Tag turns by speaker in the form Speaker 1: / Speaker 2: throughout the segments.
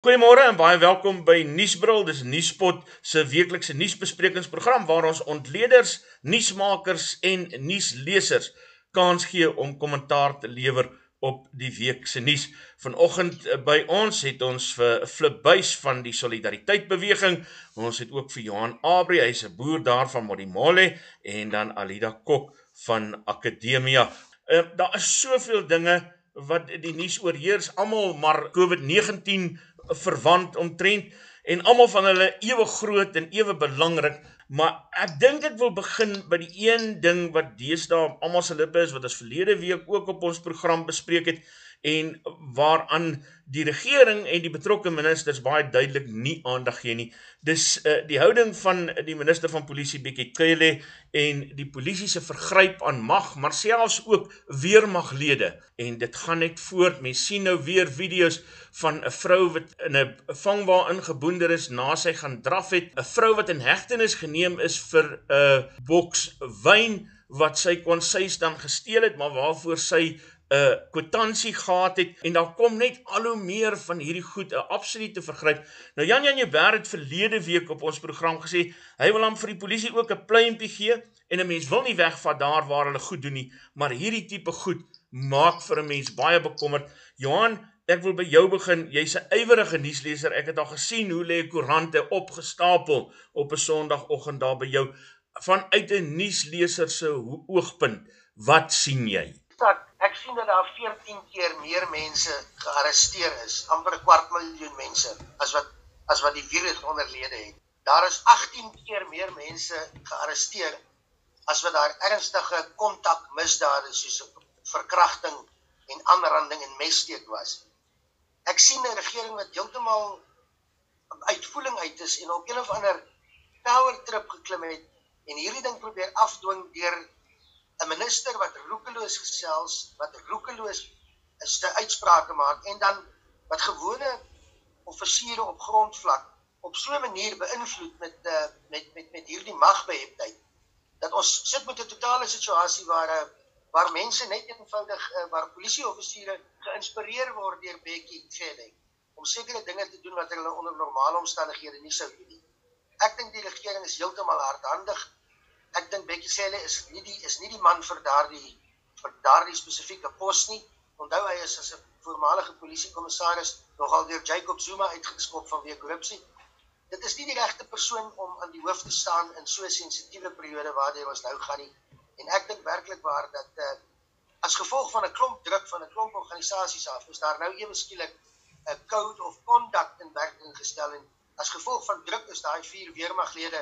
Speaker 1: Goeiemôre en baie welkom by Nuusbril. Dis Nuuspot se weeklikse nuusbesprekingsprogram waar ons ontleeders, nuusmakers en nuuslesers kans gee om kommentaar te lewer op die week se nuus. Vanoggend eh, by ons het ons vir Flip Buys van die Solidariteit Beweging, ons het ook vir Johan Abri, hy's 'n boer daar van Modimolle en dan Alida Kok van Akademia. Uh, daar is soveel dinge wat die nuus oorheers, almal maar COVID-19 verwant omtrent en almal van hulle ewe groot en ewe belangrik, maar ek dink ek wil begin by die een ding wat deesdae almal se lippe is wat ons verlede week ook op ons program bespreek het en waaraan die regering en die betrokke ministers baie duidelik nie aandag gee nie. Dis uh, die houding van die minister van polisie Bekkie Cele en die polisie se vergryp aan mag, maar selfs ook weermaglede en dit gaan net voort. Mens sien nou weer video's van 'n vrou wat in 'n vangwa ingeboender is na sy gaan draf het, 'n vrou wat in hegtenis geneem is vir 'n uh, boks wyn wat sy kon sy dan gesteel het, maar waarvoor sy 'n kwitansie gehad het en daar kom net al hoe meer van hierdie goed 'n absolute vergryp. Nou Jan Jan Jubber het verlede week op ons program gesê hy wil hom vir die polisie ook 'n pleintjie gee en 'n mens wil nie wegvat daar waar hulle goed doen nie, maar hierdie tipe goed maak vir 'n mens baie bekommerd. Johan, ek wil by jou begin. Jy's 'n ywerige nuusleser. Ek het al gesien hoe lê koerante opgestapel op 'n Sondagoggend daar by jou vanuit 'n nuusleser se oogpunt. Wat sien jy?
Speaker 2: dat sien dat daar 14 keer meer mense gearresteer is, amper 'n kwart miljoen mense as wat as wat die virus onderlede het. Daar is 18 keer meer mense gearresteer as wat daar ernstige kontakmisdade soos verkrachting en aanranding en messteek was. Ek sien 'n regering wat heeltemal uitvoering uit is en op een of ander power trip geklim het en hierdie ding probeer afdwing deur 'n minister wat roekeloos gesels, wat roekeloos is te uitsprake maak en dan wat gewone offisiere op grondvlak op so 'n manier beïnvloed met uh, met met met hierdie magbeheptheid dat ons sit met 'n totale situasie waar uh, waar mense net eenvoudig uh, waar polisieoffisiere geïnspireer word deur Bekkie Cele om sekere dinge te doen wat hulle onder normale omstandighede nie sou doen nie. Ek dink die regering is heeltemal hardhandig ek dink Bekkie Cele is nie die is nie die man vir daardie vir daardie spesifieke pos nie. Onthou hy is as 'n voormalige polisiekommissaris nogal deur Jacob Zuma uitgeskop vanweë korrupsie. Dit is nie die regte persoon om aan die hoof te staan in so 'n sensitiewe periode waartoe ons nou gaan nie. En ek dink werklik waar dat uh, as gevolg van 'n klomp druk van 'n klomp organisasies af, is daar nou ewe skielik 'n code of conduct in werking gestel en as gevolg van druk is daai vier weermaglede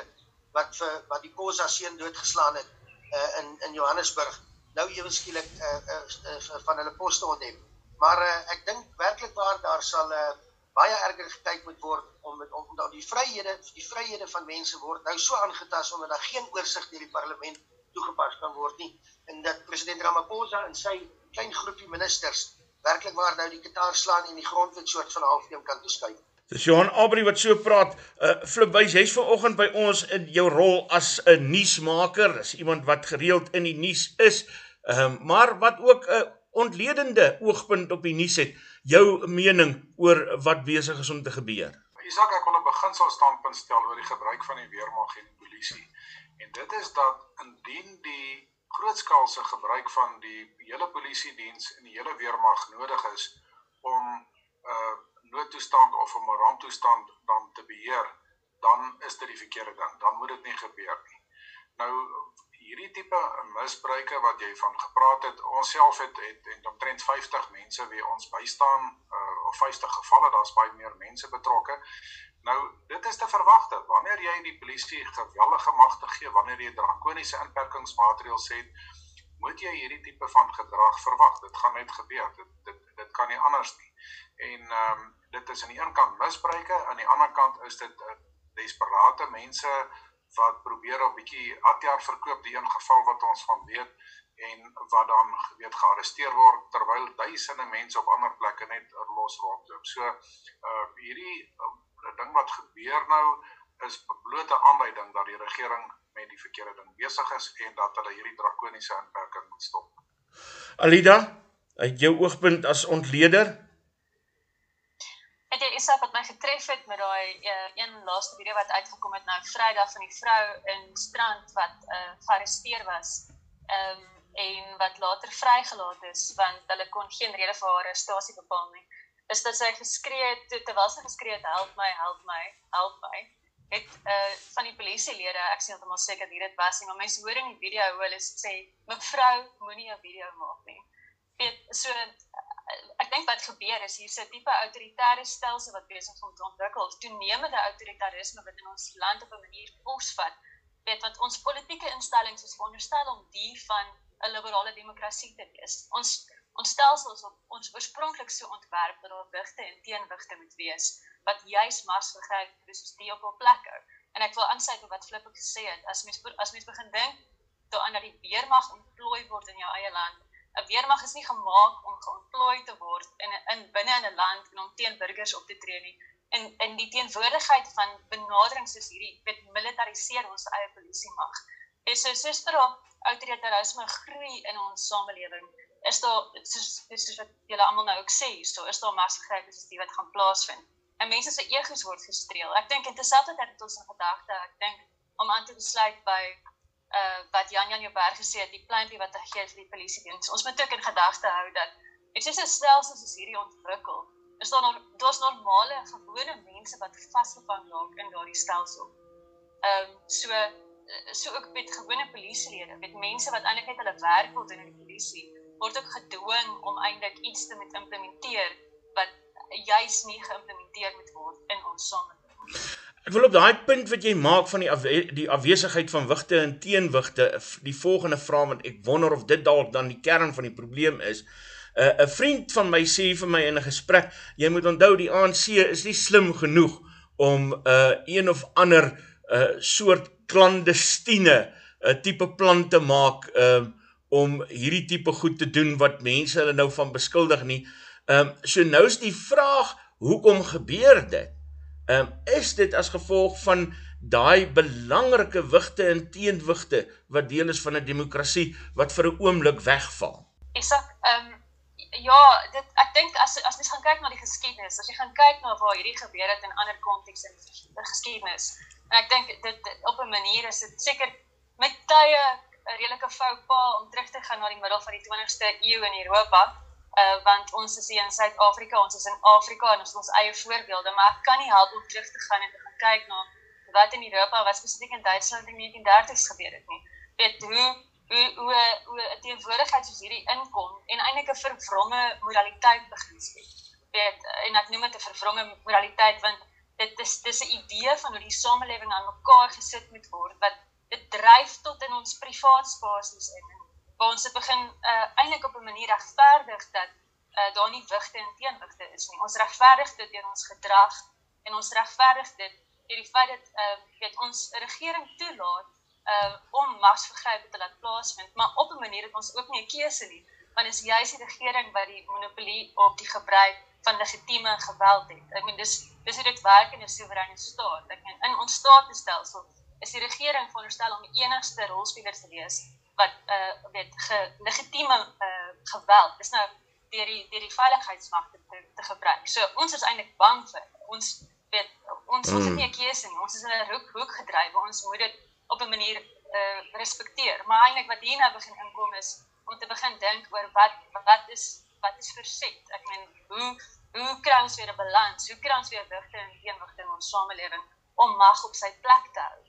Speaker 2: wat vir wat die Kosa seun doodgeslaan het uh, in in Johannesburg nou ewe skielik uh, uh, uh, van hulle poste ontneem. Maar uh, ek dink werklik waar daar sal uh, baie erger gekyk moet word om met om dat die vryhede die vryhede van mense word nou so aangetast omdat daar geen oorsig deur die parlement toegepas kan word nie en dat president Ramaphosa en sy klein groepie ministers werklik waar nou die kitaar slaan en die grondwet soort van halfneem kan toeskuif.
Speaker 1: Dis Johan Abri wat so praat. Uh Flip wys jy's vanoggend by ons in jou rol as 'n nuusmaker. Dis iemand wat gereeld in die nuus is. Ehm uh, maar wat ook 'n uh, ontledende oogpunt op die nuus het. Jou mening oor wat besig is om te gebeur.
Speaker 3: Isak, ek wil 'n beginselstandpunt stel oor die gebruik van die weermag en die polisie. En dit is dat indien die grootskaalse gebruik van die hele polisie diens en die hele weermag nodig is om noodtoestand of 'n ramptoestand dan te beheer, dan is dit die verkeerde ding. Dan moet dit nie gebeur nie. Nou hierdie tipe misbruike wat jy van gepraat het, ons self het het en omtrent 50 mense wie ons bystaan uh, of 50 gevalle, daar's baie meer mense betrokke. Nou dit is te verwagte wanneer jy die polisie geweldige magte gee, wanneer jy drakoniese inperkingsmaatreëls het, moet jy hierdie tipe van gedrag verwag. Dit gaan net gebeur. Dit kan nie anders nie. En ehm um, dit is aan die een kant misbruike, aan die ander kant is dit uh, desperate mense wat probeer 'n bietjie atjaar verkoop, die een geval wat ons van weet en wat dan weet gearresteer word terwyl duisende mense op ander plekke net los rondloop. So uh hierdie uh, ding wat gebeur nou is 'n blote aanduiding dat die regering met die verkeerde ding besig is en dat hulle hierdie drakoniese inperking moet stop.
Speaker 1: Alida, uit jou oogpunt as ontleder,
Speaker 4: Het jy Isak wat my getref het met daai uh, een laaste video wat uitgekom het nou Vrydag van die vrou in Strand wat uh, gearresteer was. Ehm um, en wat later vrygelaat is want hulle kon geen rede vir haar arrestasie bepaal nie. Is dat sy geskree het terwyl sy geskree het help my, help my, help my. Het uh van die polisielede, ek sien heeltemal seker wie dit was, en mense hoor in die video hoe hulle sê mevrou moenie 'n video maak nie. Weet so ek dink wat gebeur is hier's 'n tipe autoritaire stelsel wat besig is om te ontwikkel. Toenemende autoritarisme wat in ons land op 'n manier posvat. Weet wat ons politieke instellings is veronderstel om die van 'n liberale demokrasie te wees. Ons ons stelsel is op ons oorspronklik so ontwerp dat daar wigte en teenwigte moet wees wat juis mars vergryp soos die op 'n plek hou. En ek wil aansluit op wat Flip gesê het. As mens as mens begin dink daaraan dat die weermag ontplooi word in jou eie land 'n weermag is nie gemaak om geontplooi te word in 'n in binne in 'n land en om teen burgers op te tree nie. En in die teenwoordigheid van benaderings soos hierdie, weet militariseer ons eie polisie mag. Dis so sister op autoritarisme groei in ons samelewing. Is daar soos soos wat julle almal nou ook sê, so is daar massegrype soos die wat gaan plaasvind. En mense se egos word gestreel. Ek dink intussen het ons 'n gedagte, ek dink om aan te besluit by uh wat Jan Jan Jouberg gesê het, die pleintjie wat hy gee vir die polisie diens. Ons moet ook in gedagte hou dat dit is 'n stelsel soos hierdie ontwikkel. Is daar daar's normale gewone mense wat vasgevang raak in daardie stelsel. Ehm um, so so ook met gewone polisielede, met mense wat eintlik net hulle werk wil doen in die polisie, word ook gedwing om eintlik iets te moet implementeer wat juis nie geïmplementeer moet word in ons samelewing.
Speaker 1: Ek wil op daai punt wat jy maak van die afwe die afwesigheid van wigte en teenwigte die volgende vra want ek wonder of dit dalk dan die kern van die probleem is. 'n uh, 'n vriend van my sê vir my in 'n gesprek, jy moet onthou die ANC is nie slim genoeg om 'n uh, een of ander 'n uh, soort klandestiene 'n uh, tipe plan te maak um, om hierdie tipe goed te doen wat mense hulle nou van beskuldig nie. Ehm um, so nou is die vraag, hoekom gebeur dit? Um, is dit as gevolg van daai belangrike wigte en teenwigte wat deel is van 'n demokrasie wat vir 'n oomblik wegval.
Speaker 4: Isak, ehm um, ja, dit ek dink as as mens gaan kyk na die geskiedenis, as jy gaan kyk na waar hierdie gebeur het in ander kontekste in die geskiedenis. En ek dink dit, dit op 'n manier is dit seker met tye 'n redelike fout pa om terug te gaan na die middel van die 20ste eeu in Europa uh, want ons is hier in Suid-Afrika, ons is in Afrika en ons het ons eie voorbeelde, maar ek kan nie help om terug te gaan en te gaan kyk na wat in Europa, wat spesifiek in Duitsland in die 1930s gebeur het nie. Weet hoe hoe hoe hoe 'n teenwoordigheid soos hierdie inkom en eintlik 'n vervronge moraliteit begin skep. Weet en ek noem dit 'n vervronge moraliteit want dit is dis 'n idee van hoe die samelewing aan mekaar gesit moet word wat dit dryf tot in ons privaat spasies in waar ons begin uh, eintlik op 'n manier regverdig dat uh, daar nie wigte en teenwigte is nie. Ons regverdig dit deur ons gedrag en ons regverdig dit deur die feit dat uh, weet ons regering toelaat uh, om magsvergrype te laat plaasvind, maar op 'n manier dat ons ook nie 'n keuse nie, want is juis die regering wat die monopolie op die gebruik van legitieme geweld het. Ek meen dis dis hoe dit werk in 'n soewereine staat. Ek meen in ons staatsstelsel is die regering veronderstel om die enigste rolspeler te wees wat uh weet legitieme uh geweld is nou deur die deur die veiligheidsmagte te, te gebruik. So ons is eintlik bang vir ons weet ons mm. ons het nie 'n keuse nie. Ons is in 'n hoek hoek gedryf. Ons moet dit op 'n manier uh respekteer. Maar eintlik wat hier nou begin inkom is om te begin dink oor wat wat is wat is verset. Ek meen hoe hoe kry ons weer 'n balans? Hoe kry ons weer wigte en eenwigte in ons samelewing om mag op sy plek te hou?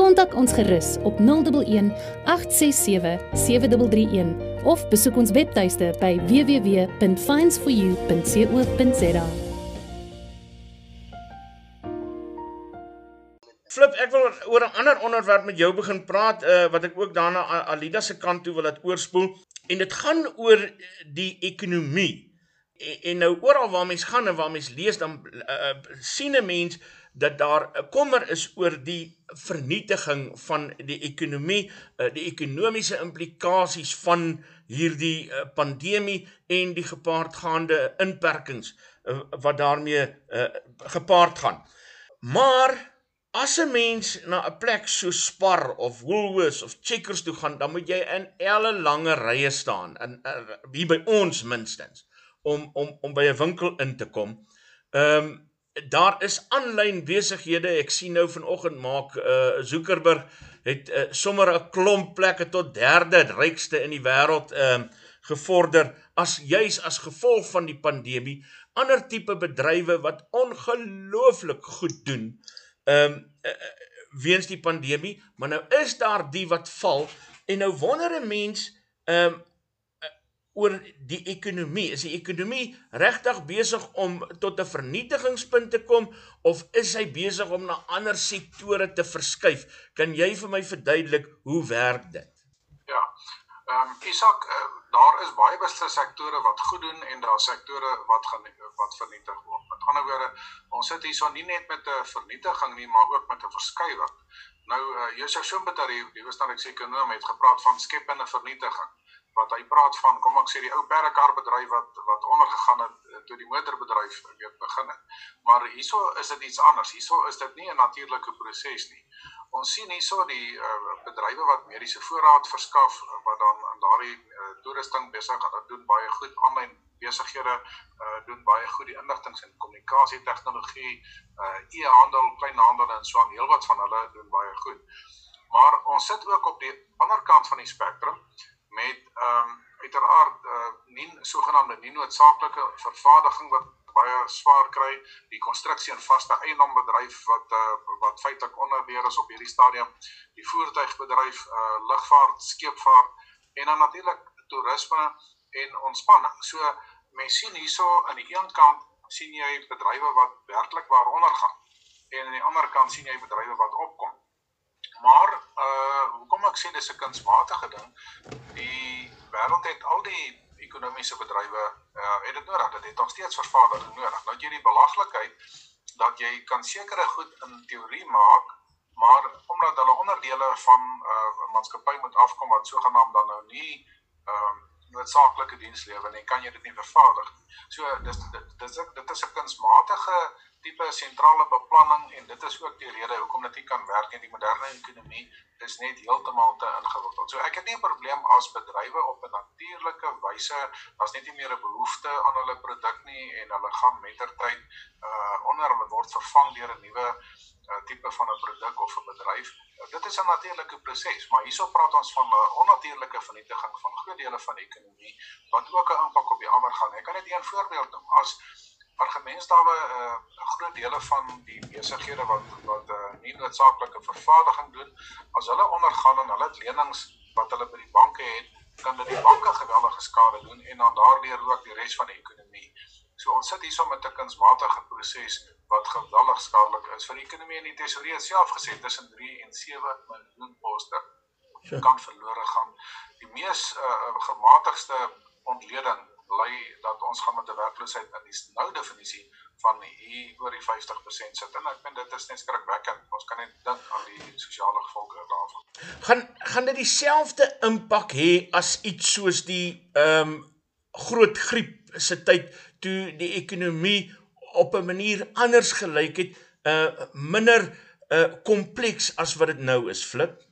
Speaker 5: Kontak ons gerus op 011 867 7331 of besoek ons webtuiste by www.finds4u.co.za.
Speaker 1: Flip, ek wil oor 'n ander onderwerp met jou begin praat uh, wat ek ook daarna Alida se kant toe wil laat oorspoel en dit gaan oor die ekonomie. En, en nou oral waar mens gaan en waar mens lees dan uh, sien 'n mens dat daar 'n kommer is oor die vernietiging van die ekonomie, uh, die ekonomiese implikasies van hierdie uh, pandemie en die gepaardgaande inperkings uh, wat daarmee gepaard gaan. Maar as 'n mens na 'n plek so Spar of Woolworths of Checkers toe gaan, dan moet jy in elle lange rye staan in hier by ons minstens om om om by 'n winkel in te kom. Ehm um, daar is aanlyn besighede. Ek sien nou vanoggend maak uh Zuckerberg het uh, sommer 'n klomp plekke tot derde rykste in die wêreld ehm uh, gevorder as juis as gevolg van die pandemie. Ander tipe bedrywe wat ongelooflik goed doen. Ehm um, uh, weens die pandemie, maar nou is daar die wat val en nou wonder 'n mens ehm um, oor die ekonomie. Is die ekonomie regtig besig om tot 'n vernietigingspunt te kom of is hy besig om na ander sektore te verskuif? Kan jy vir my verduidelik hoe werk dit?
Speaker 3: Ja. Ehm um, Isak, uh, daar is baie beslis sektore wat goed doen en daar sektore wat gaan wat vernietig word. Met ander woorde, ons sit hierso nie net met 'n vernietiging nie, maar ook met 'n verskywing. Nou uh, Josef Schumpeter, die was dan ek sê ekonom het gepraat van skepende vernietiging wat hy praat van kom ek sê die ou perdekar bedryf wat wat ondergegaan het eh, toe die motorbedryf weet begin het. Maar hieso is dit iets anders. Hieso is dit nie 'n natuurlike proses nie. Ons sien hieso die uh, bedrywe wat mediese voorraad verskaf wat dan aan daardie uh, toerusting besig is. Hulle doen baie goed aanlyn besighede uh, doen baie goed die inligtings en kommunikasie tegnologie, uh, e-handel, kleinhandel en so aan. Heelwat van hulle doen baie goed. Maar ons sit ook op die ander kant van die spektrum met ehm um, uiteraard uh, nie sogenaamde nie noodsaaklike vervaardiging wat baie swaar kry, die konstruksie en vaste eiendombedryf wat uh, wat feitelik onderweer is op hierdie stadium, die voertuigbedryf, uh, lugvaart, skeepvaart en dan natuurlik toerisme en ontspanning. So mense sien hierso aan die een kant sien jy bedrywe wat werklik waaronder gaan en aan die ander kant sien jy bedrywe wat opkom. Maar uh hoekom ek sê dis 'n kunsmatige ding? Die wêreld het al die ekonomiese bedrywe uh het dit nodig. Dit het nog steeds vervaardiging nodig. Nou jy die belaglikheid dat jy kan sekere goed in teorie maak, maar omdat hulle onderdele van 'n uh, maatskappy moet afkom wat sogenaamd dan nou nie ehm uh, noodsaaklike diens lewer nie, kan jy dit nie vervaardig nie. So dis dit dis dit is 'n kunsmatige tipe sentrale beplanning en dit is ook die rede hoekom dit nie kan werk in die moderne ekonomie is net heeltemal te ingewikkeld. So ek het nie 'n probleem as bedrywe op 'n natuurlike wyse as net nie meer 'n behoefte aan hulle produk nie en hulle gaan mettertyd uh onder hulle word vervang deur 'n nuwe uh, tipe van 'n produk of 'n bedryf. Uh, dit is 'n natuurlike proses, maar hierso praat ons van 'n onnatuurlike vernietiging van groot dele van die ekonomie wat ook 'n impak op die ander gaan. Ek kan net een voorbeeld noem. As argumentstawe 'n uh, groot dele van die besighede wat wat 'n uh, nie noodsaaklike vervaardiging doen, as hulle ondergaan en hulle lenings wat hulle by die banke het, kan dit die banke geweldige skade doen en dan daardeur ook die res van die ekonomie. So ons sit hierso met 'n kunsmatige proses wat geweldig skadelik is vir die ekonomie en die tesourier self gesê tussen 3 en 7 miljoen poste kan verlore gaan. Die mees uh, gematigste ontleding bly dat ons gaan met 'n werkloosheid in die nou definisie van hier oor die 50% sit en ek vind dit is net skrikwekkend. Ons kan net dink aan die sosiale gevolge daarvan.
Speaker 1: Gaan gaan dit dieselfde impak hê as iets soos die ehm um, groot griep se tyd toe die ekonomie op 'n manier anders gelyk het, uh minder uh kompleks as wat dit nou is, Flip?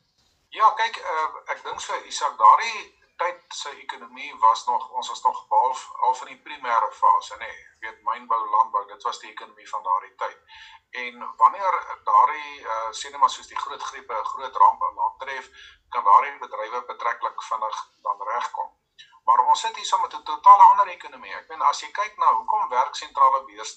Speaker 3: Ja, kyk, uh, ek dink so Isak, daardie tyd se ekonomie was nog ons was nog behalf al van die primêre fase nê. Nee, weet mynbou landbou dit was die ekonomie van daardie tyd. En wanneer daardie uh, sê maar soos die groot griepe groot rampe maak tref kan daardie bedrywe betreklik vinnig dan regkom. Maar ons sit hier saam met 'n totaal ander ekonomie. Ek meen as jy kyk na hoekom werk sentrale beheer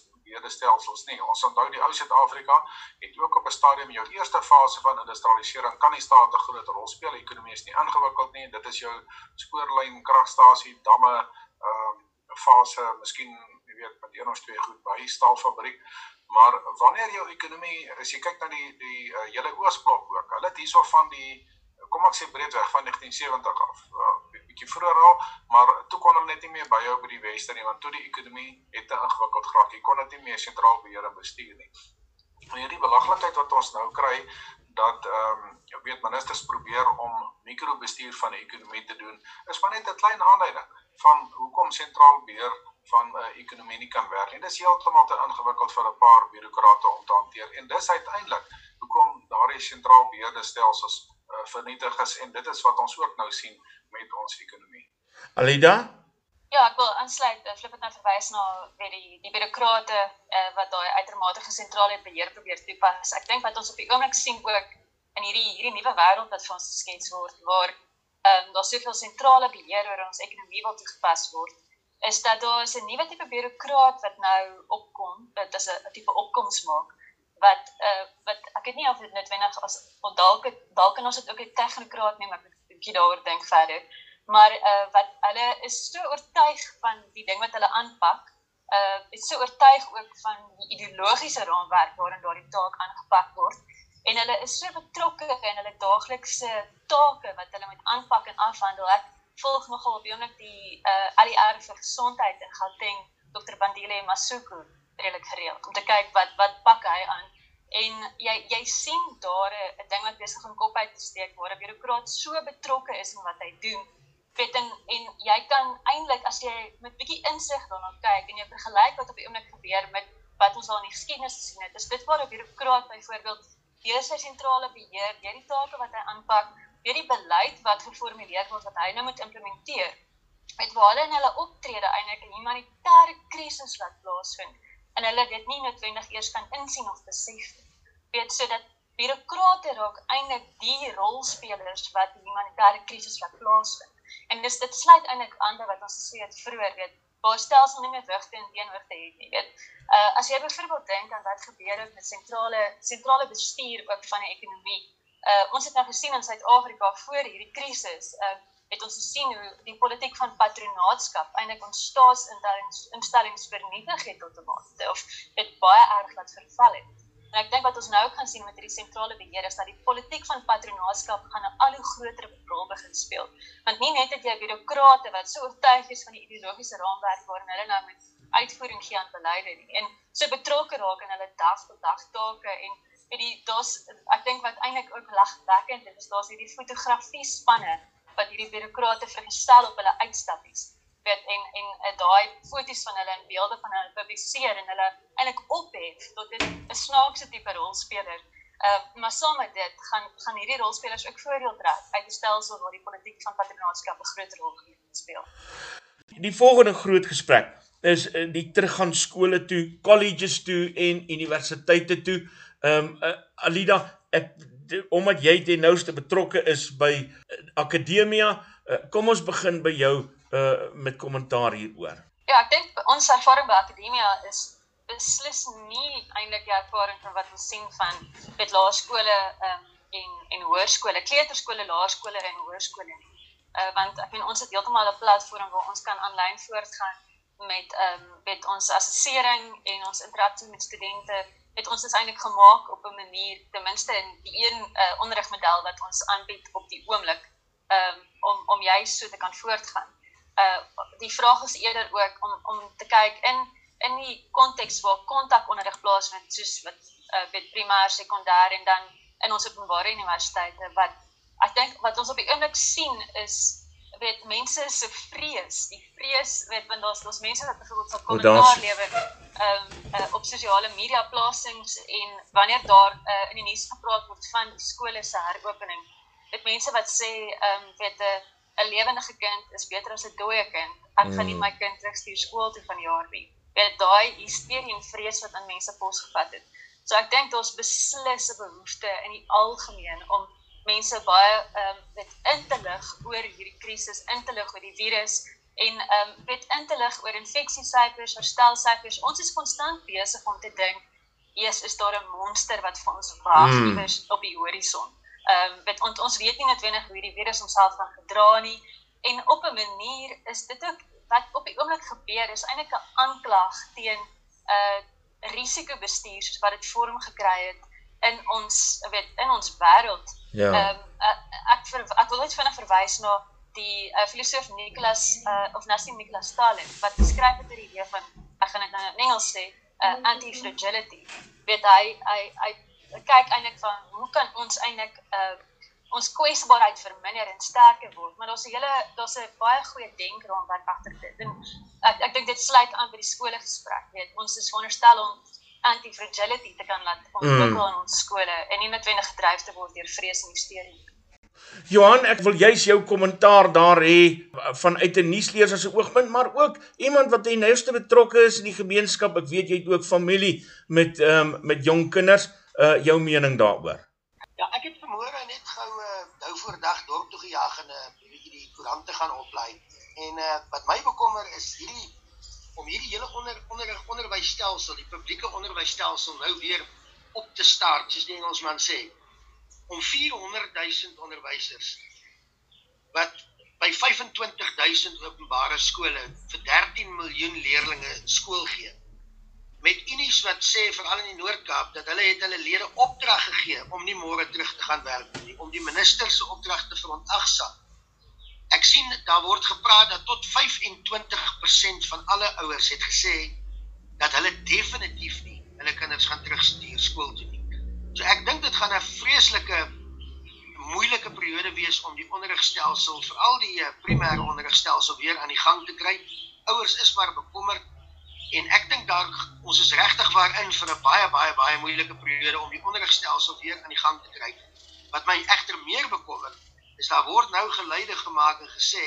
Speaker 3: stelsels nie. Ons onthou die ou Suid-Afrika het ook op 'n stadium jou eerste fase van industrialisering kan die staat 'n groot rol speel. Die ekonomie is nie ingewikkeld nie. Dit is jou spoorlyn, kragstasie, damme, ehm um, fase, miskien jy weet met een of twee goed by staalfabriek. Maar wanneer jou ekonomie, as jy kyk na die die uh, hele Oosblok ook, hulle het hierso van die kom ek sê breedweg van 1970 af. Uh, bietjie vroeër al, maar toe kon hulle net nie meer byhou by die weste nie want toe die ekonomie het te ingewikkeld geraak. Jy kon dit nie meer sentraal beheer en bestuur nie. En hierdie belaglikheid wat ons nou kry dat ehm um, weet ministers probeer om mikrobestuur van die ekonomie te doen, is maar net 'n klein aanduiding van hoekom sentraal beheer van 'n uh, ekonomie nie kan werk nie. Dit is heeltemal te ingewikkeld vir 'n paar bureaukrate om te hanteer en dis uiteindelik hoekom daardie sentraal beheerde stelsels uh, vernietig is en dit is wat ons ook nou sien met ons ekonomie.
Speaker 1: Alida
Speaker 4: Ja, ek wil aansluit. Ek flip dit nou verwys na wie die die bureaukrate uh, wat daai uitermate gesentrale beheer probeer toepas. Ek dink wat ons op die oomblik sien ook in hierdie hierdie nuwe wêreld wat vir ons geskets word waar ehm um, daar soveel sentrale beheer oor ons ekonomie wil toegepas word is dat daar 'n nuwe tipe bureaukraat wat nou opkom, dit is 'n tipe opkoms maak wat uh wat ek weet nie of dit noodwendig as dalk dalk kan ons dit ook 'n tegnokraat neem, ek 'n bietjie daaroor dink verder. Maar uh wat hulle is so oortuig van die ding wat hulle aanpak, uh is so oortuig ook van die ideologiese raamwerk waarin daardie taak aangepak word en hulle is so betrokke in hulle daaglikse take wat hulle moet aanpak en afhandel. Ek volg nogal op oomblik die uh ADR vir gesondheid in Gauteng, Dr. Bandile Masuku redelik gereeld om te kyk wat wat pak hy aan. En jy jy sien daar 'n ding wat besig om kop uit te steek waar 'n bureaukraat so betrokke is in wat hy doen. Weet en, en jy kan eintlik as jy met bietjie insig daarna kyk en jy vergelyk wat op die oomblik gebeur met wat ons al in die geskiedenis gesien het, is dit waar 'n bureaukraat byvoorbeeld deur sy sentrale beheer, deur die take wat hy aanpak, deur die beleid wat geformuleer word wat hy nou moet implementeer met waar hulle in hulle optrede eintlik 'n humanitêre krisis wat plaasvind en hulle dit nie noodwendig eers kan insien of besef nie. Weet sodat bureaukrate raak eintlik die rolspelers wat die humanitêre krisis wat plaasvind. En dis dit sluit eintlik aan wat ons gesê het vroeër, weet waar stelsel nie meer wigte en teenoorte het nie, weet. Uh as jy byvoorbeeld dink aan wat gebeur het met sentrale sentrale bestuur ook van die ekonomie uh ons het nou gesien in Suid-Afrika voor hierdie krisis, uh het ons gesien hoe die politiek van patronaatskap eintlik ons staatsinstellings instellings vernietig het tot 'n mate of dit baie erg laat verval het. En ek dink wat ons nou gaan sien met hierdie sentrale beheer is dat die politiek van patronaatskap gaan 'n al hoe groter rol begin speel. Want nie net het jy bureaukrate wat so oortuig is van die ideologiese raamwerk waarin hulle nou met uitvoering gee aan beleide nie en so betrokke raak in hulle dag tot dag take en weet die daar's ek dink wat eintlik ook lagwekkend is, daar's hierdie fotografie spanne wat hierdie bureaukrate vergestel op hulle uitstappies. Weet en en uh, daai foto's van hulle en beelde van hulle publiseer en hulle eintlik ophef tot 'n snaakse tipe rolspeler. Uh maar saam met dit gaan gaan hierdie rolspelers ook voordeel trek uit 'n stelsel waar die politiek van patronaatskap 'n groot rol speel.
Speaker 1: Die volgende groot gesprek is uh, die teruggaan skole toe, colleges toe en universiteite toe. Ehm um, uh, Alida, ek omdat jy die nouste betrokke is by uh, akademia, uh, kom ons begin by jou uh met kommentaar hieroor.
Speaker 4: Ja, ek dink ons ervaring by akademia is beslis nie eintlik die ervaring van wat ons sien van met laerskole um, en en hoërskole, kleuterskole, laerskole en hoërskole nie. Uh want ek meen ons het heeltemal 'n platform waar ons kan aanlyn voortgaan met ehm um, met ons assessering en ons interaksie met studente het ons dit eintlik gemaak op 'n manier ten minste in die een uh, onderrigmodel wat ons aanbied op die oomblik um, om om juist so te kan voortgaan. Uh die vraag is eerder ook om om te kyk in in die konteks waar kontakonderrig plaasvind soos wat uh met primêr, sekondêr en dan in ons openbare universiteite wat ek dink wat ons op die oomblik sien is weet mense se vrees, die vrees weet want daar's daar's mense wat byvoorbeeld sal kommentaar lewer ehm um, op sosiale media plasings en wanneer daar uh, in die nuus gepraat word van die skole se heropening, weet mense wat sê ehm um, weet 'n 'n lewendige kind is beter as 'n dooie kind. Ek mm. gaan nie mm. my kind terugstuur skool toe van jaar nie. Weet daai hysterie en vrees wat aan mense posgevat het. So ek dink daar's beslis 'n behoefte in die algemeen om mense baie ehm um, weet in te lig oor hierdie krisis, in te lig oor die virus en ehm um, weet in te lig oor infeksiesyfers, herstelsyfers. Ons is konstant besig om te dink, "Eers is daar 'n monster wat vir ons wag hmm. iewers mm. op die horison." Ehm um, weet ons ons weet nie noodwendig hoe hierdie virus homself gaan gedra nie en op 'n manier is dit ook wat op die oomblik gebeur is eintlik 'n aanklag teen 'n uh, risikobestuur soos wat dit vorm gekry het in ons weet in ons wêreld. Ja. Ehm um, ek ver, ek wil net vinnig verwys na die uh, filosoof Nicholas uh, of Nassim Nicholas Taleb wat beskryf het oor die idee van ek gaan dit nou in Engels sê, uh, anti-fragility. Weet hy hy hy kyk eintlik van hoe kan ons eintlik uh ons kwesbaarheid verminder en sterker word. Maar daar's 'n hele daar's 'n baie goeie denkraamwerk agter dit. En ek ek dink dit sluit aan by die skole gesprek. Weet, ons is veronderstel om anti-fragility te kan laat ontwikkel mm. in ons skole en nie noodwendig gedryf te word deur vrees en hysterie.
Speaker 1: Johan, ek wil juis jou kommentaar daar hê vanuit 'n nuusleser se oogpunt, maar ook iemand wat hy nouste betrokke is in die gemeenskap. Ek weet jy het ook familie met ehm um, met jong kinders. Uh jou mening daaroor?
Speaker 2: Ja, ek het vanmôre net gou uh, nou voor dag dorp toe gejaag en uh, die koerant te gaan oplaai. En uh, wat my bekommer is hierdie om hierdie hele onder onder onderwysstelsel, die publieke onderwysstelsel nou weer op te start, soos die Engelsman sê. Om 400 000 onderwysers wat by 25 000 openbare skole vir 13 miljoen leerders skool gee met unies wat sê veral in die Noord-Kaap dat hulle het hulle lede opdrag gegee om nie môre terug te gaan werk nie, om die minister se opdrag te verontagsaam. Ek sien daar word gepraat dat tot 25% van alle ouers het gesê dat hulle definitief nie hulle kinders gaan terugstuur skool toe. So ek dink dit gaan 'n vreeslike moeilike periode wees om die onderrigstelsel, veral die eh, primêre onderrigstelsel weer aan die gang te kry. Ouers is maar bekommerd En ek dink daar ons is regtig waarin vir 'n baie baie baie moeilike periode om die onderrigstelsel weer aan die gang te kry. Wat my egter meer bekommer, is daar word nou geluide gemaak en gesê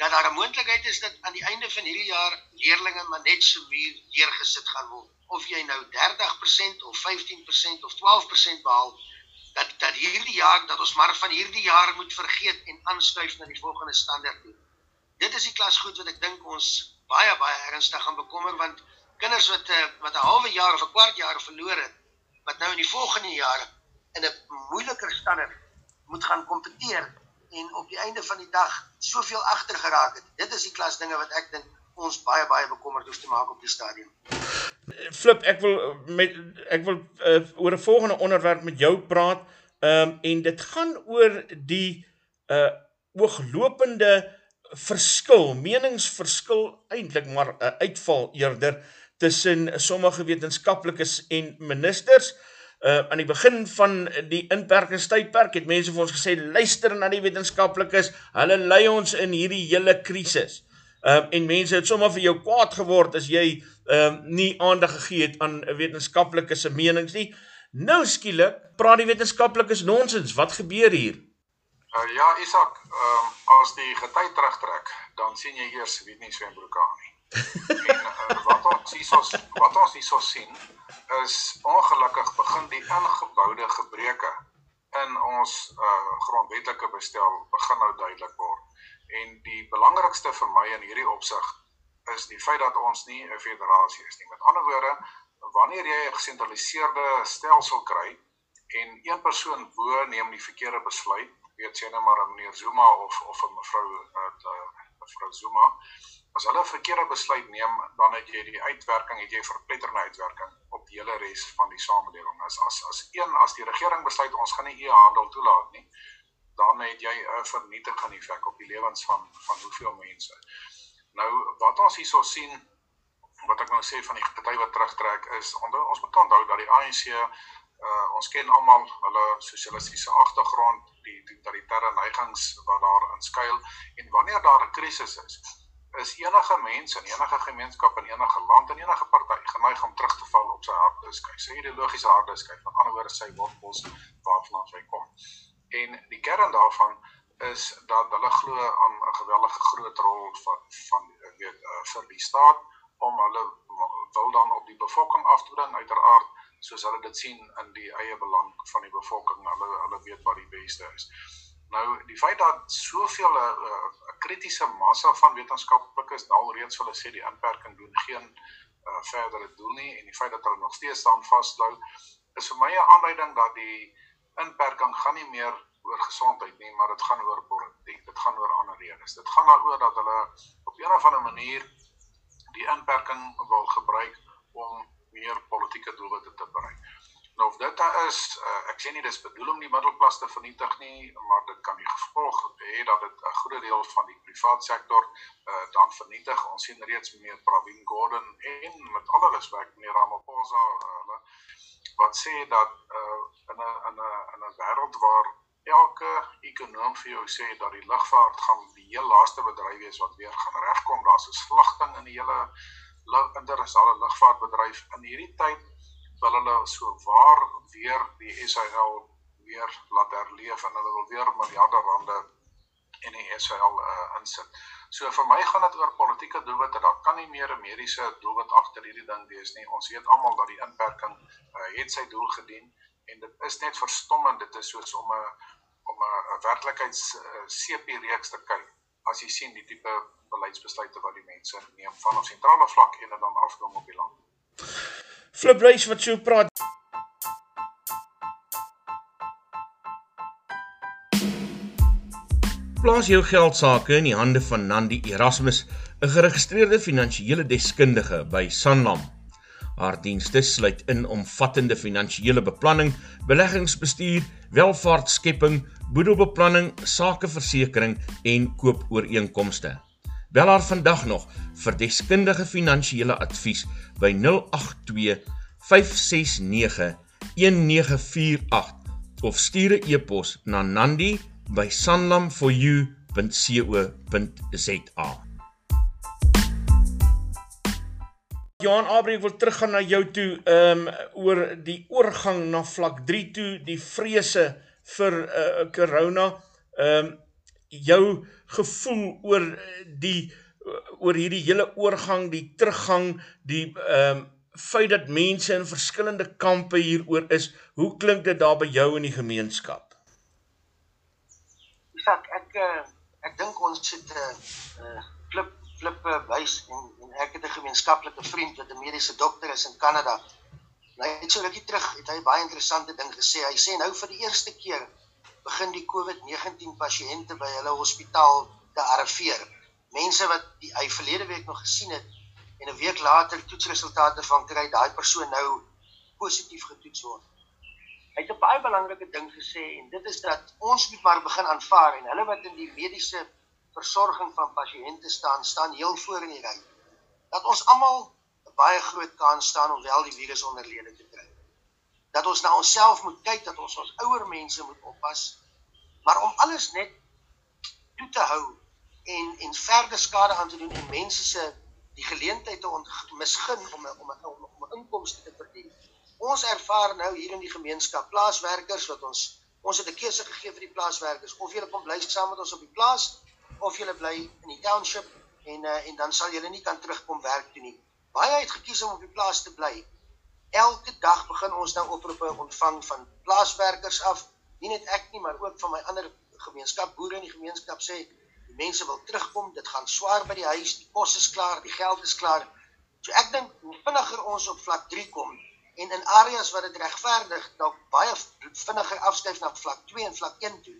Speaker 2: dat daar 'n moontlikheid is dat aan die einde van hierdie jaar leerders maar net so muur neergesit gaan word. Of jy nou 30% of 15% of 12% behaal, dat dat hierdie jaar dat ons maar van hierdie jaar moet vergeet en aanskuif na die volgende standaard toe. Dit is die klas goed wat ek dink ons baie baie ernstig gaan bekommer want kinders wat eh, wat 'n halwe jaar of 'n kwart jaar verloor het wat nou in die volgende jare in 'n moeiliker standaard moet gaan kompeteer en op die einde van die dag soveel agter geraak het. Dit is die klas dinge wat ek dink ons baie baie bekommerd hoef te maak op die stadium.
Speaker 1: Flip, ek wil met ek wil uh, oor 'n volgende onderwerp met jou praat. Ehm um, en dit gaan oor die uh ooglopende verskil, meningsverskil eintlik maar 'n uh, uitval eerder tussen sommige wetenskaplikes en ministers. Uh aan die begin van die inperkingstydperk het mense vir ons gesê luister na die wetenskaplikes, hulle lei ons in hierdie hele krisis. Um en mense het sommer vir jou kwaad geword as jy um nie aandag gegee het aan wetenskaplikes se menings nie. Nou skielik praat die wetenskaplikes nonsens. Wat gebeur hier?
Speaker 3: Uh, ja, Isak, ehm um, as die gety terugtrek, dan sien jy eers weet nie swembroek aan nie. en uh, wat ons hierso wat ons hierso sien is ongelukkig begin die ingeboude gebreke in ons uh, grondwetlike bestel begin nou duidelik word. En die belangrikste vir my in hierdie opsig is die feit dat ons nie 'n federasie is nie. Met ander woorde, wanneer jy 'n gesentraliseerde stelsel kry en een persoon bo neem die verkeerde besluit weet sê net maar meneer Zuma of of 'n mevrou uh, mevrou Zuma as hulle 'n verkeerde besluit neem dan het jy die uitwerking het jy verpletterende uitwerking op die hele res van die samelewing as as as een as die regering besluit ons gaan nie e-handel toelaat nie dan het jy 'n vernietigende effek op die lewens van van hoeveel mense. Nou wat ons hierso sien wat ek nou sê van die gety wat terugtrek is onder, ons moet onthou dat die ANC uh, ons ken almal hulle sosialistiese agtergrond die totalitêre neigings wat daar inskuil en wanneer daar 'n krisis is is enige mens in enige gemeenskap in enige land en enige party geneig om terug te val op sy harddiskyf sy ideologiese harddiskyf met ander woorde sy wortels waarvan hy kom en die kern daarvan is dat hulle glo aan 'n geweldige groot rol van van weet uh, vir die staat om hulle wil dan op die bevolking af te bring uiteraard soos hulle dit sien in die eie belang van die bevolking. Hulle hulle weet wat die beste is. Nou die feit dat soveel 'n uh, uh, kritiese massa van wetenskaplikes nou reeds hulle sê die inperking doen geen uh, verdere doel nie en die feit dat hulle nog steeds staan vashou is vir my 'n aanduiding dat die inperking gaan nie meer oor gesondheid nie, maar dit gaan oor politiek. Dit gaan oor ander redes. Dit gaan daaroor dat hulle op 'n of ander manier die inperking wil gebruik om meer politieke doelwitte te bereik. Nou of dit daar is, uh, ek sê nie dis bedoel om die middelklas te vernietig nie, maar dit kan die gevolg hê dat dit 'n groot deel van die privaat sektor uh, dan vernietig. Ons sien reeds meneer Pravin Gordhan en met alle respek meneer Ramaphosa hulle uh, wat sê dat uh, in 'n in 'n in 'n wêreld waar elke ekonom vir jou sê dat die lugvaart gaan die heel laaste bedryf wees wat weer gaan regkom. Daar's 'n slagting in die hele internasionale lugvaartbedryf in hierdie tyd wil hulle so waar weer die SAL weer laat herleef en hulle wil weer miljarde rande in die SAL uh, insit. So vir my gaan dit oor politieke doelwitte. Daar kan nie meer 'n mediese doelwit agter hierdie ding wees nie. Ons weet almal dat die inperking uh, het sy doel gedien en dit is net verstommend. Dit is soos om 'n om 'n werklikheids uh, CP reeks te kyk. As jy sien die tipe beleidsbesluite wat die mense neem van ons sentrale vlak en dan afkom op die land.
Speaker 1: Flip Reis wat so praat. Plaas jou geld sake in die hande van Nandi Erasmus, 'n geregistreerde finansiële deskundige by Sanlam. Haar dienste sluit in omvattende finansiële beplanning, beleggingsbestuur, welvaartskepping, boedelbeplanning, sakeversekering en koopooreenkomste. Bel haar vandag nog vir deskundige finansiële advies by 082 569 1948 of stuur 'n e-pos na nandi@sanlamforyou.co.za. Johan Abri ek wil teruggaan na jou toe um oor die oorgang na vlak 3 toe, die vrese vir uh, corona. Um jou gevoel oor die oor hierdie hele oorgang, die teruggang, die ehm um, feit dat mense in verskillende kampe hieroor is. Hoe klink dit daar by jou in die gemeenskap?
Speaker 2: Isak, ek uh, ek dink ons het 'n uh, flip flip wys en, en ek het 'n gemeenskaplike vriend wat 'n mediese dokter is in Kanada. Nou het so rukkie terug het hy baie interessante ding gesê. Hy sê nou vir die eerste keer begin die COVID-19 pasiënte by hulle hospitaal te arriveer. Mense wat die, hy verlede week nog gesien het en 'n week later toetsresultate van kry, daai persoon nou positief getoets word. Hy het 'n baie belangrike ding gesê en dit is dat ons moet maar begin aanvaar en hulle wat in die mediese versorging van pasiënte staan, staan heel voor in die ry. Dat ons almal 'n baie groot kans staan om wel die virus onderlede te kry dat ons na onsself moet kyk dat ons ons ouer mense moet oppas maar om alles net toe te hou en en verder skade aan te doen en mense se die geleentheid te misgun om om om om 'n inkomste te verdien. Ons ervaar nou hier in die gemeenskap plaaswerkers wat ons ons het 'n keuse gegee vir die plaaswerkers of julle kom bly saam met ons op die plaas of julle bly in die township en uh, en dan sal julle nie kan terugkom werk toe nie. Baie het gekies om op die plaas te bly elke dag begin ons nou oproepe ontvang van plaaswerkers af. Nie net ek nie, maar ook van my ander gemeenskap boere in die gemeenskap sê die mense wil terugkom. Dit gaan swaar by die huis. Die kos is klaar, die geld is klaar. So ek dink hoe vinniger ons op vlak 3 kom en in areas waar dit regverdig dalk baie vinniger afskuif na vlak 2 en vlak 1 toe,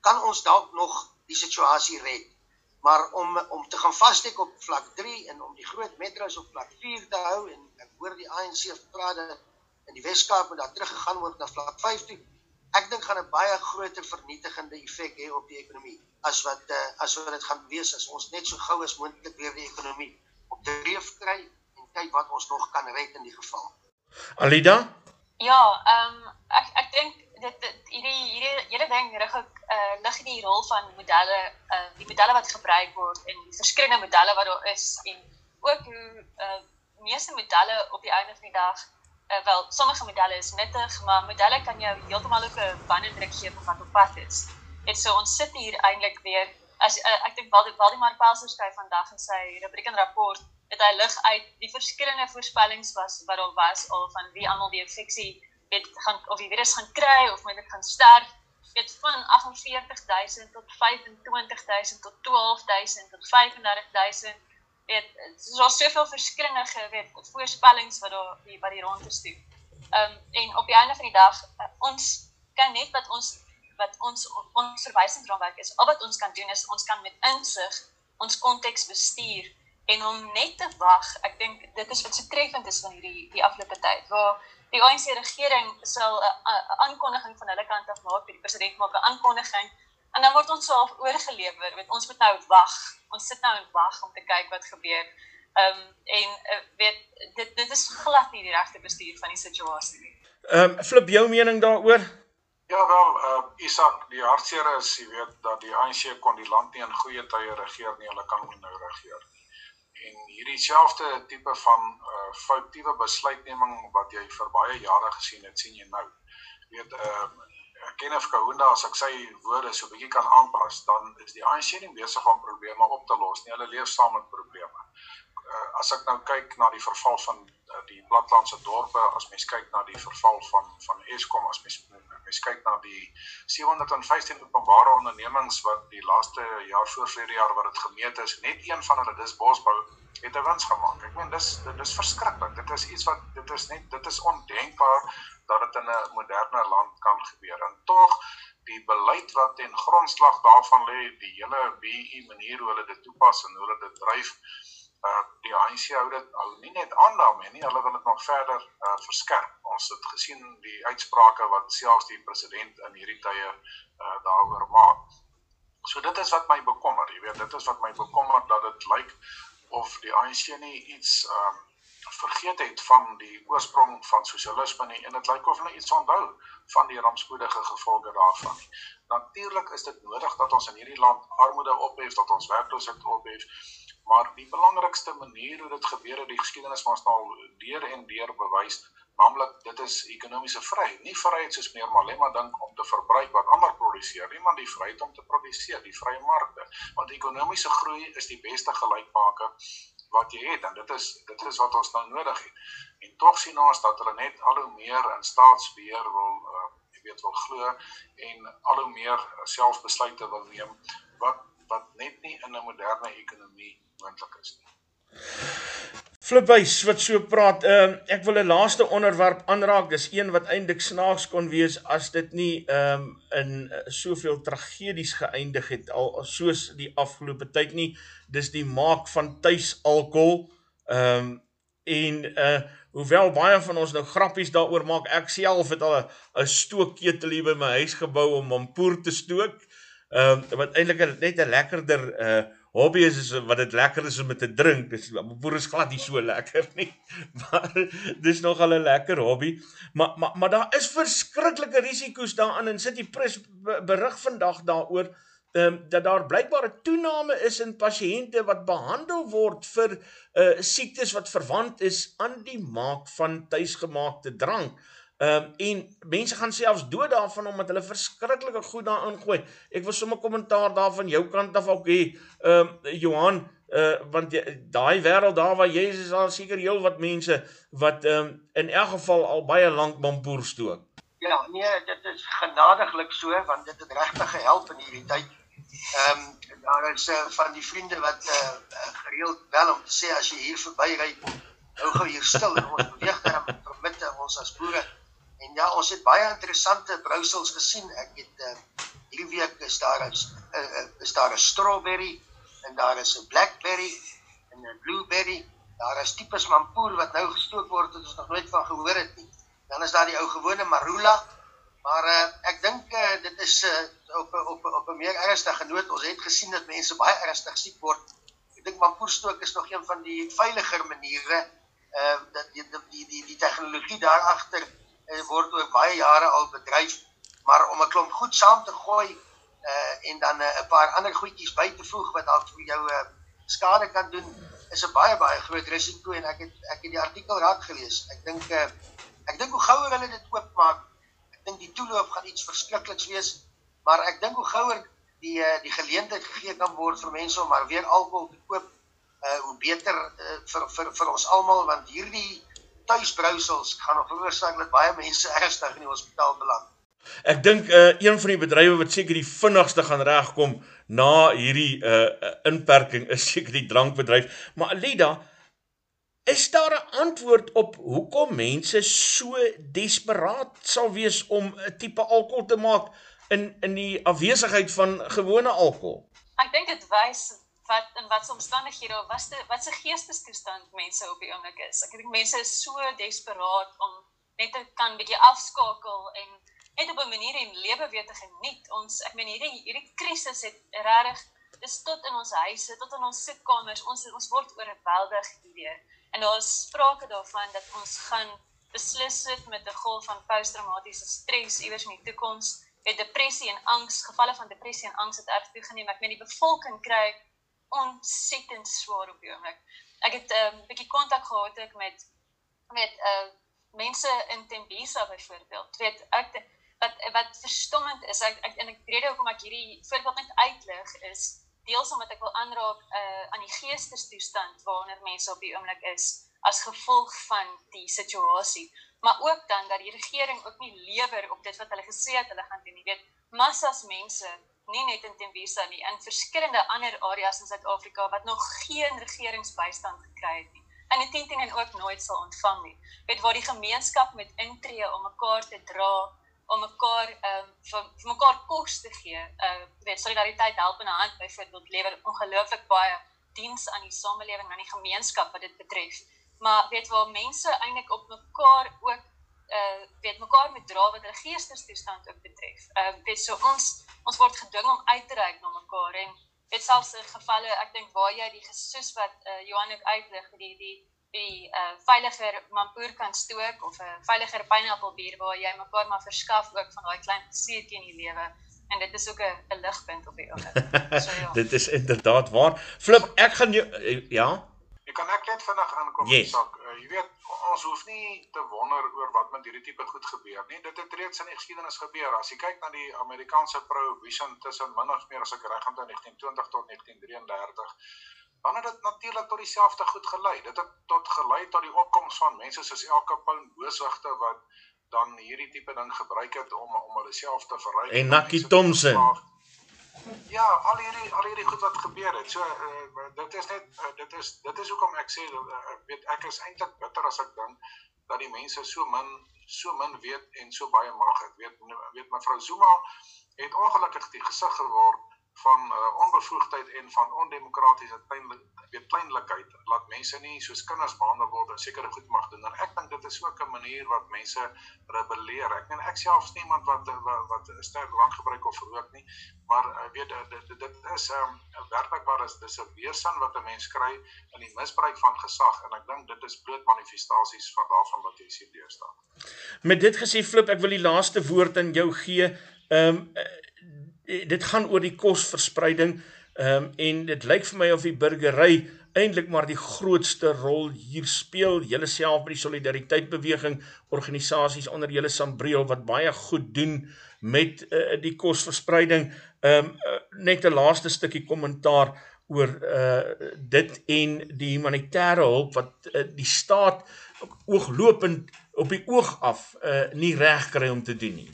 Speaker 2: kan ons dalk nog die situasie red. Maar om om te gaan vassteek op vlak 3 en om die groot metro's op vlak 4 te hou en ek hoor die ANC praat dat in die Weskaap moet daar teruggegaan word na vlak 5 toe. Ek dink gaan 'n baie groter vernietigende effek hê op die ekonomie as wat uh, as wat dit gaan wees as ons net so gou as moontlik weer die ekonomie op dreef kry en kyk wat ons nog kan red in die geval.
Speaker 1: Alida?
Speaker 4: Ja, ehm um, ek ek dink dit hierdie hierdie hele ding rig ook uh lig in die rol van modelle uh die modelle wat gebruik word en die verskillende modelle wat daar is en ook hoe uh meeste modelle op die einde van die dag uh wel sommige modelle is nuttig maar modelle kan jou heeltemal ook 'n bandendruk gee van wat op pad is. Dit so ons sit hier eintlik weer as uh, ek dink Waldemar Waldemar Pelser skryf vandag in sy rubriek en rapport het hy lig uit die verskillende voorspellings was wat daar was al van wie almal die infeksie weet gaan of die virus gaan kry of moet dit gaan sterf weet van 48000 tot 25000 tot 12000 tot 35000 weet daar's soveel verskillende geweet voorspellings wat daar die wat die rond is toe. Ehm um, en op die einde van die dag uh, ons kan net wat ons wat ons ons verwysingsraamwerk is. Al wat ons kan doen is ons kan met insig ons konteks bestuur en om net te wag. Ek dink dit is wat so treffend is van hierdie die afgelope tyd waar die ANC regering sal 'n aankondiging van hulle kant af maak, die president maak 'n aankondiging en dan word ons self oorgelewer. Weet ons moet nou wag. Ons sit nou en wag om te kyk wat gebeur. Ehm um, en uh, weet dit dit is glad nie die regte bestuur van die situasie nie.
Speaker 1: Ehm um, flip jou mening daaroor?
Speaker 3: Ja wel, uh Isak, die hartseer is, jy weet dat die ANC kon die land nie in goeie tye regeer nie, hulle kan nie nou regeer nie. En hierdie selfde tipe van uh foutiewe besluitneming wat jy vir baie jare gesien het, sien jy nou. Jy weet uh Kenneth Kaunda as ek sy woorde so 'n bietjie kan aanpas, dan is die ANC nie besig om probleme op te los nie. Hulle leef saam met probleme. Uh, as ek nou kyk na die verval van uh, die platlandse dorpe, as mens kyk na die verval van van Eskom, as mens mens kyk na die 715 openbare ondernemings wat die laaste jaar voor verlede jaar wat dit gemeet is, net een van hulle dis Bosbou het 'n wins gemaak. Ek meen dis dit is verskriklik. Dit is iets wat dit is net dit is ondenkbaar dat dit in 'n moderne land kan gebeur. En tog die beleid wat ten grondslag daarvan lê, die hele BE manier hoe hulle dit toepas en hoe hulle dit dryf, uh die ANC hou dit hou nie net aan daarmee nie, hulle wil dit nog verder uh verskerp. Ons het gesien die uitsprake wat selfs die president in hierdie tye uh daaroor maak. So dit is wat my bekommer, jy weet, dit is wat my bekommer dat dit lyk of die ANC nie iets um vergeet het van die oorsprong van sosialisme nie en dit lyk of hulle iets onthou van die rampspoedige gevolge daarvan nie. Natuurlik is dit nodig dat ons in hierdie land armoede ophef, dat ons werkloosheid ophef, maar die belangrikste manier hoe dit gebeur het, die geskiedenis was nou deur en deur bewys, naamlik dit is ekonomiese vryheid. Nie vryheid soos meneer Malema dink om te verbruik wat ander produseer nie, maar die vryheid om te produseer, die vrye markte. Want ekonomiese groei is die beste gelykmaker wat jy het en dit is dit is wat ons nou nodig het. En tog sien ons dat hulle net al hoe meer in staatsbeheer wil uh, jy weet wil glo en al hoe meer selfbesluite wil neem wat wat net nie in 'n moderne ekonomie moontlik is nie.
Speaker 1: Fliphuis wat so praat, um, ek wil 'n laaste onderwerp aanraak. Dis een wat eintlik snaaks kon wees as dit nie um, in uh, soveel tragedies geëindig het al soos die afgelope tyd nie. Dis die maak van tuisalkohol. Ehm um, en uh hoewel baie van ons nou grappies daaroor maak, ek self het al 'n stookketel hier by my huis gebou om mampoer te stook. Ehm um, wat eintlik net 'n lekkerder uh hobby is, is wat dit lekker is om te drink. Dis boer is glad nie so lekker nie. Maar dis nogal 'n lekker hobby. Maar maar maar daar is verskriklike risiko's daarin en sit die pres berig vandag daaroor ehm um, dat daar blykbaar 'n toename is in pasiënte wat behandel word vir uh siektes wat verwant is aan die maak van tuisgemaakte drank. Ehm um, en mense gaan selfs dood daarvan omdat hulle verskriklike goed daarin gooi. Ek wil sommer kommentaar daarvan jou kant af ook hê. Ehm um, Johan, uh want daai wêreld daar waar jy is, is al seker heel wat mense wat ehm um, in elk geval al baie lank bamboer stook.
Speaker 2: Ja, nee, dit is genadiglik so want dit het regtig gehelp in hierdie tyd. Ehm um, daar is uh, van die vriende wat uh, gereeld bel om te sê as jy hier verbyry, hou gou hier stil en ons beweeg dan met ons as boere En ja, ons het baie interessante brousels gesien. Ek het uh, hierdie week is daar 'n uh, uh, is daar 'n strawberry en daar is 'n blackberry en 'n blueberry. Daar is tipes mampoer wat nou gestook word wat ons nog nooit van gehoor het nie. Dan is daar die ou gewone marula. Maar uh, ek dink uh, dit is uh, op op op 'n meer ernstige noot. Ons het gesien dat mense baie ernstig siek word. Ek dink mampoerstook is nog een van die veiliger maniere uh dat die die die, die tegnologie daar agter uh, word oor baie jare al bedryf, maar om 'n klomp goed saam te gooi uh en dan 'n uh, paar ander goedjies by te voeg wat dalk vir jou uh, skade kan doen, is 'n baie baie groot risiko en ek het ek het die artikel raak gelees. Ek dink uh ek dink hoe gouer hulle dit oopmaak, ek dink die toeloop gaan iets verskrikliks wees, maar ek dink hoe gouer die uh, die geleentheid gegee kan word vir mense om maar weer alkohol te koop, uh hoe beter uh, vir vir vir ons almal want hierdie tuisbrousels gaan nog veroorsaak dat baie mense ernstig in die hospitaal beland.
Speaker 1: Ek dink uh, een van die bedrywe wat seker die vinnigste gaan regkom na hierdie uh, inperking is seker die drankbedryf. Maar Alida, is daar 'n antwoord op hoekom mense so desperaat sal wees om 'n tipe alkohol te maak in in die afwesigheid van gewone alkohol?
Speaker 4: Ek dink dit wys wat in watter omstandighede of wat se wat se geestestoestand mense op die oomblik is. Ek dink mense is so desperaat om net kan bietjie afskakel en net op 'n manier en lewe weer te geniet. Ons ek meen hierdie hierdie krisis het regtig dis tot in ons huise, tot in ons sitkamers. Ons ons word oorweldig hierdeur. En daar is sprake daarvan dat ons gaan beslis sit met 'n golf van posttraumatiese stres iewers in die toekoms. Het depressie en angs, gevalle van depressie en angs het erg toegeneem. Ek meen die bevolking kry ontsettend swaar op die oomblik. Ek het 'n um, ehm, bietjie kontak gehad ek met met uh mense in Tembisa byvoorbeeld. Weet ek wat wat verstommend is. Ek ek en ek rede hoekom ek hierdie voorbeeld net uitlig is deels omdat ek wil aanraak uh aan die geestestoestand waaronder mense op die oomblik is as gevolg van die situasie. Maar ook dan dat die regering ook nie lewer op dit wat hulle gesê het hulle gaan doen nie. Weet, massas mense nie net in Tembisa nie, in verskillende ander areas in Suid-Afrika wat nog geen regeringsbystand gekry het nie. En dit teen en ook nooit sal ontvang nie. Weet waar die gemeenskap met intree om mekaar te dra, om mekaar ehm um, vir, vir mekaar kos te gee. Uh weet solidariteit help in 'n hand byvoorbeeld lewer ongelooflik baie diens aan die samelewing en aan die gemeenskap wat dit betref. Maar weet waar mense eintlik op mekaar ook uh weet mekaar moet dra wat hulle geestestoestand ook betref. Uh weet so ons ons word gedwing om uit te reik na mekaar en dit selfs in gevalle ek dink waar jy die gesoes wat uh Johan ook uitlig die die die uh veiliger mampoer kan stook of 'n uh, veiliger pineappelbier waar jy mekaar maar verskaf ook van daai klein seetjie in die lewe en dit is ook 'n 'n ligpunt op die oomblik.
Speaker 1: So ja. dit is inderdaad waar. Flip, ek gaan jou ja.
Speaker 3: Ek kan ek net vinnig aankom
Speaker 1: yes.
Speaker 3: sak. Uh, jy weet ons hoef nie te wonder oor wat met hierdie tipe goed gebeur nie. Dit het reeds in die geskiedenis gebeur. As jy kyk na die Amerikaanse prohibition tussen min of meer as ek reg onthou 1920 tot 1933, dan het dit natuurlik tot dieselfde goed gelei. Dit het tot gelei tot die opkoms van mense soos elke pound booswigte wat dan hierdie tipe ding gebruik het om om hulle self te verryk.
Speaker 1: En Nakkie Thompson.
Speaker 3: Ja, al hierdie al hierdie goed wat gebeur het. So uh, dit is net uh, dit is dit is hoekom ek sê uh, weet ek is eintlik bitter as ek dink dat die mense so min so min weet en so baie mag het. Weet weet mevrou Zuma het ongelukkig die gesig geword van uh, onbevoegdheid en van ondemokratiese weet kleinlikheid laat mense nie soos kinders behandel word en sekere goed mag doen. En ek dink dit is ook 'n manier wat mense rebelleer. Ek meen ek self is niemand wat wat, wat sterk drank gebruik of rook nie maar uh, weet dit dit, dit is 'n um, werklik waar is dis 'n weerstand wat 'n mens kry in die misbruik van gesag. En ek dink dit is bloot manifestasies van daarvan wat jy sien deurstaan.
Speaker 1: Met dit gesê flip ek wil die laaste woord aan jou gee. Ehm um, Eh, dit gaan oor die kosverspreiding um, en dit lyk vir my of die burgery eintlik maar die grootste rol hier speel. Julle self by die solidariteit beweging, organisasies onder julle Sambreel wat baie goed doen met uh, die kosverspreiding. Ehm um, uh, net 'n laaste stukkie kommentaar oor uh dit en die humanitêre hulp wat uh, die staat ooglopend op die oog af uh nie reg kry om te doen nie.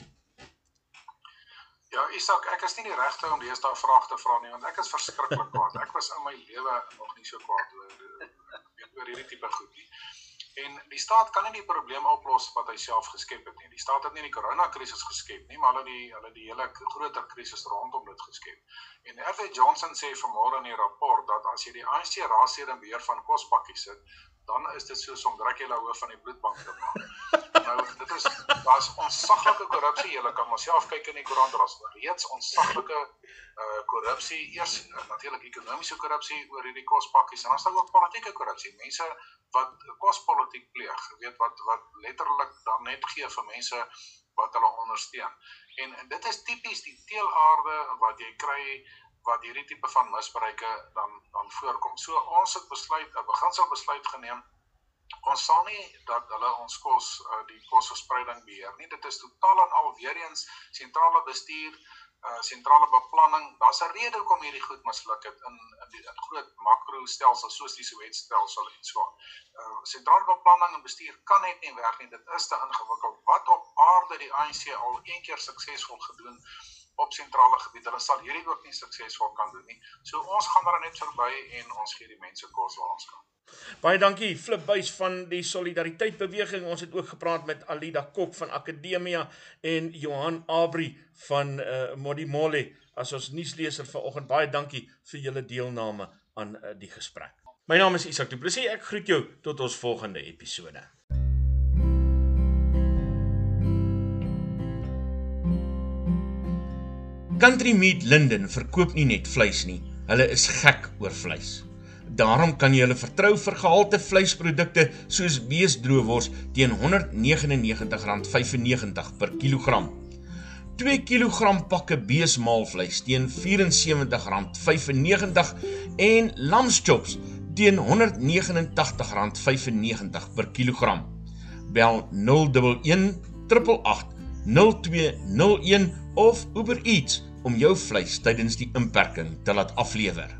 Speaker 3: Ja, Isak, ek is nie die regte om deesdae vrae te vra nie want ek is verskriklik kwaad. Ek was in my lewe nog nie so kwaad oor weet oor hierdie tipe goed nie. En die staat kan nie die probleme oplos wat hy self geskep het nie. Die staat het nie die koronakrisis geskep nie, maar hulle die hulle die hele groter krisis rondom dit geskep. En R.V. Johnson sê vanmôre in die rapport dat as jy die ANC raadslede in beheer van kospakkies sit, dan is dit soos om Dracula hoof van die bloedbank te maak. nou dit is daar's onsaglike korrupsie. Jy kan myself kyk in die koerant daar's reeds onsaglike uh korrupsie. Eers uh, natuurlik ekonomiese korrupsie oor hierdie kospakkies en dan staan ook politieke korrupsie. Mense wat kospolitiek pleeg, weet wat wat letterlik dan net gee vir mense wat hulle ondersteun. En, en dit is tipies die teelaarde wat jy kry wat hierdie tipe van misbruike dan dan voorkom. So ons het besluit, 'n beginsel besluit geneem. Ons sal nie dat hulle ons kos uh, die kosverspreiding beheer nie. Dit is totaal en al weer eens sentrale bestuur, uh sentrale beplanning. Daar's 'n rede hoekom hierdie goed misluk het in in die in groot makro stelsels soos die Sowetstelsel en so. Uh sentrale beplanning en bestuur kan net nie werk nie. Dit is te ingewikkeld. Wat op aarde die ANC al een keer suksesvol gedoen op sentrale gebiede. Hulle sal hierdie ook nie suksesvol kan doen nie. So ons gaan daar net verby en ons gee die mense kos waar ons kan.
Speaker 1: Baie dankie Flip Buys van die Solidariteit Beweging. Ons het ook gepraat met Alida Kok van Akademia en Johan Abri van uh, Modimole as ons nuusleser vanoggend. Baie dankie vir julle deelname aan uh, die gesprek. My naam is Isak Du Plessis. Ek groet jou tot ons volgende episode. Country Meat Linden verkoop nie net vleis nie, hulle is gek oor vleis. Daarom kan jy hulle vertrou vir gehalte vleisprodukte soos beesdroewors teen R199.95 per kilogram. 2 kg pakke beesmaalvleis teen R74.95 en lamschops teen R189.95 per kilogram. Bel 011 888 0201 of Uber Eats om jou vleis tydens die inperking te laat aflewer.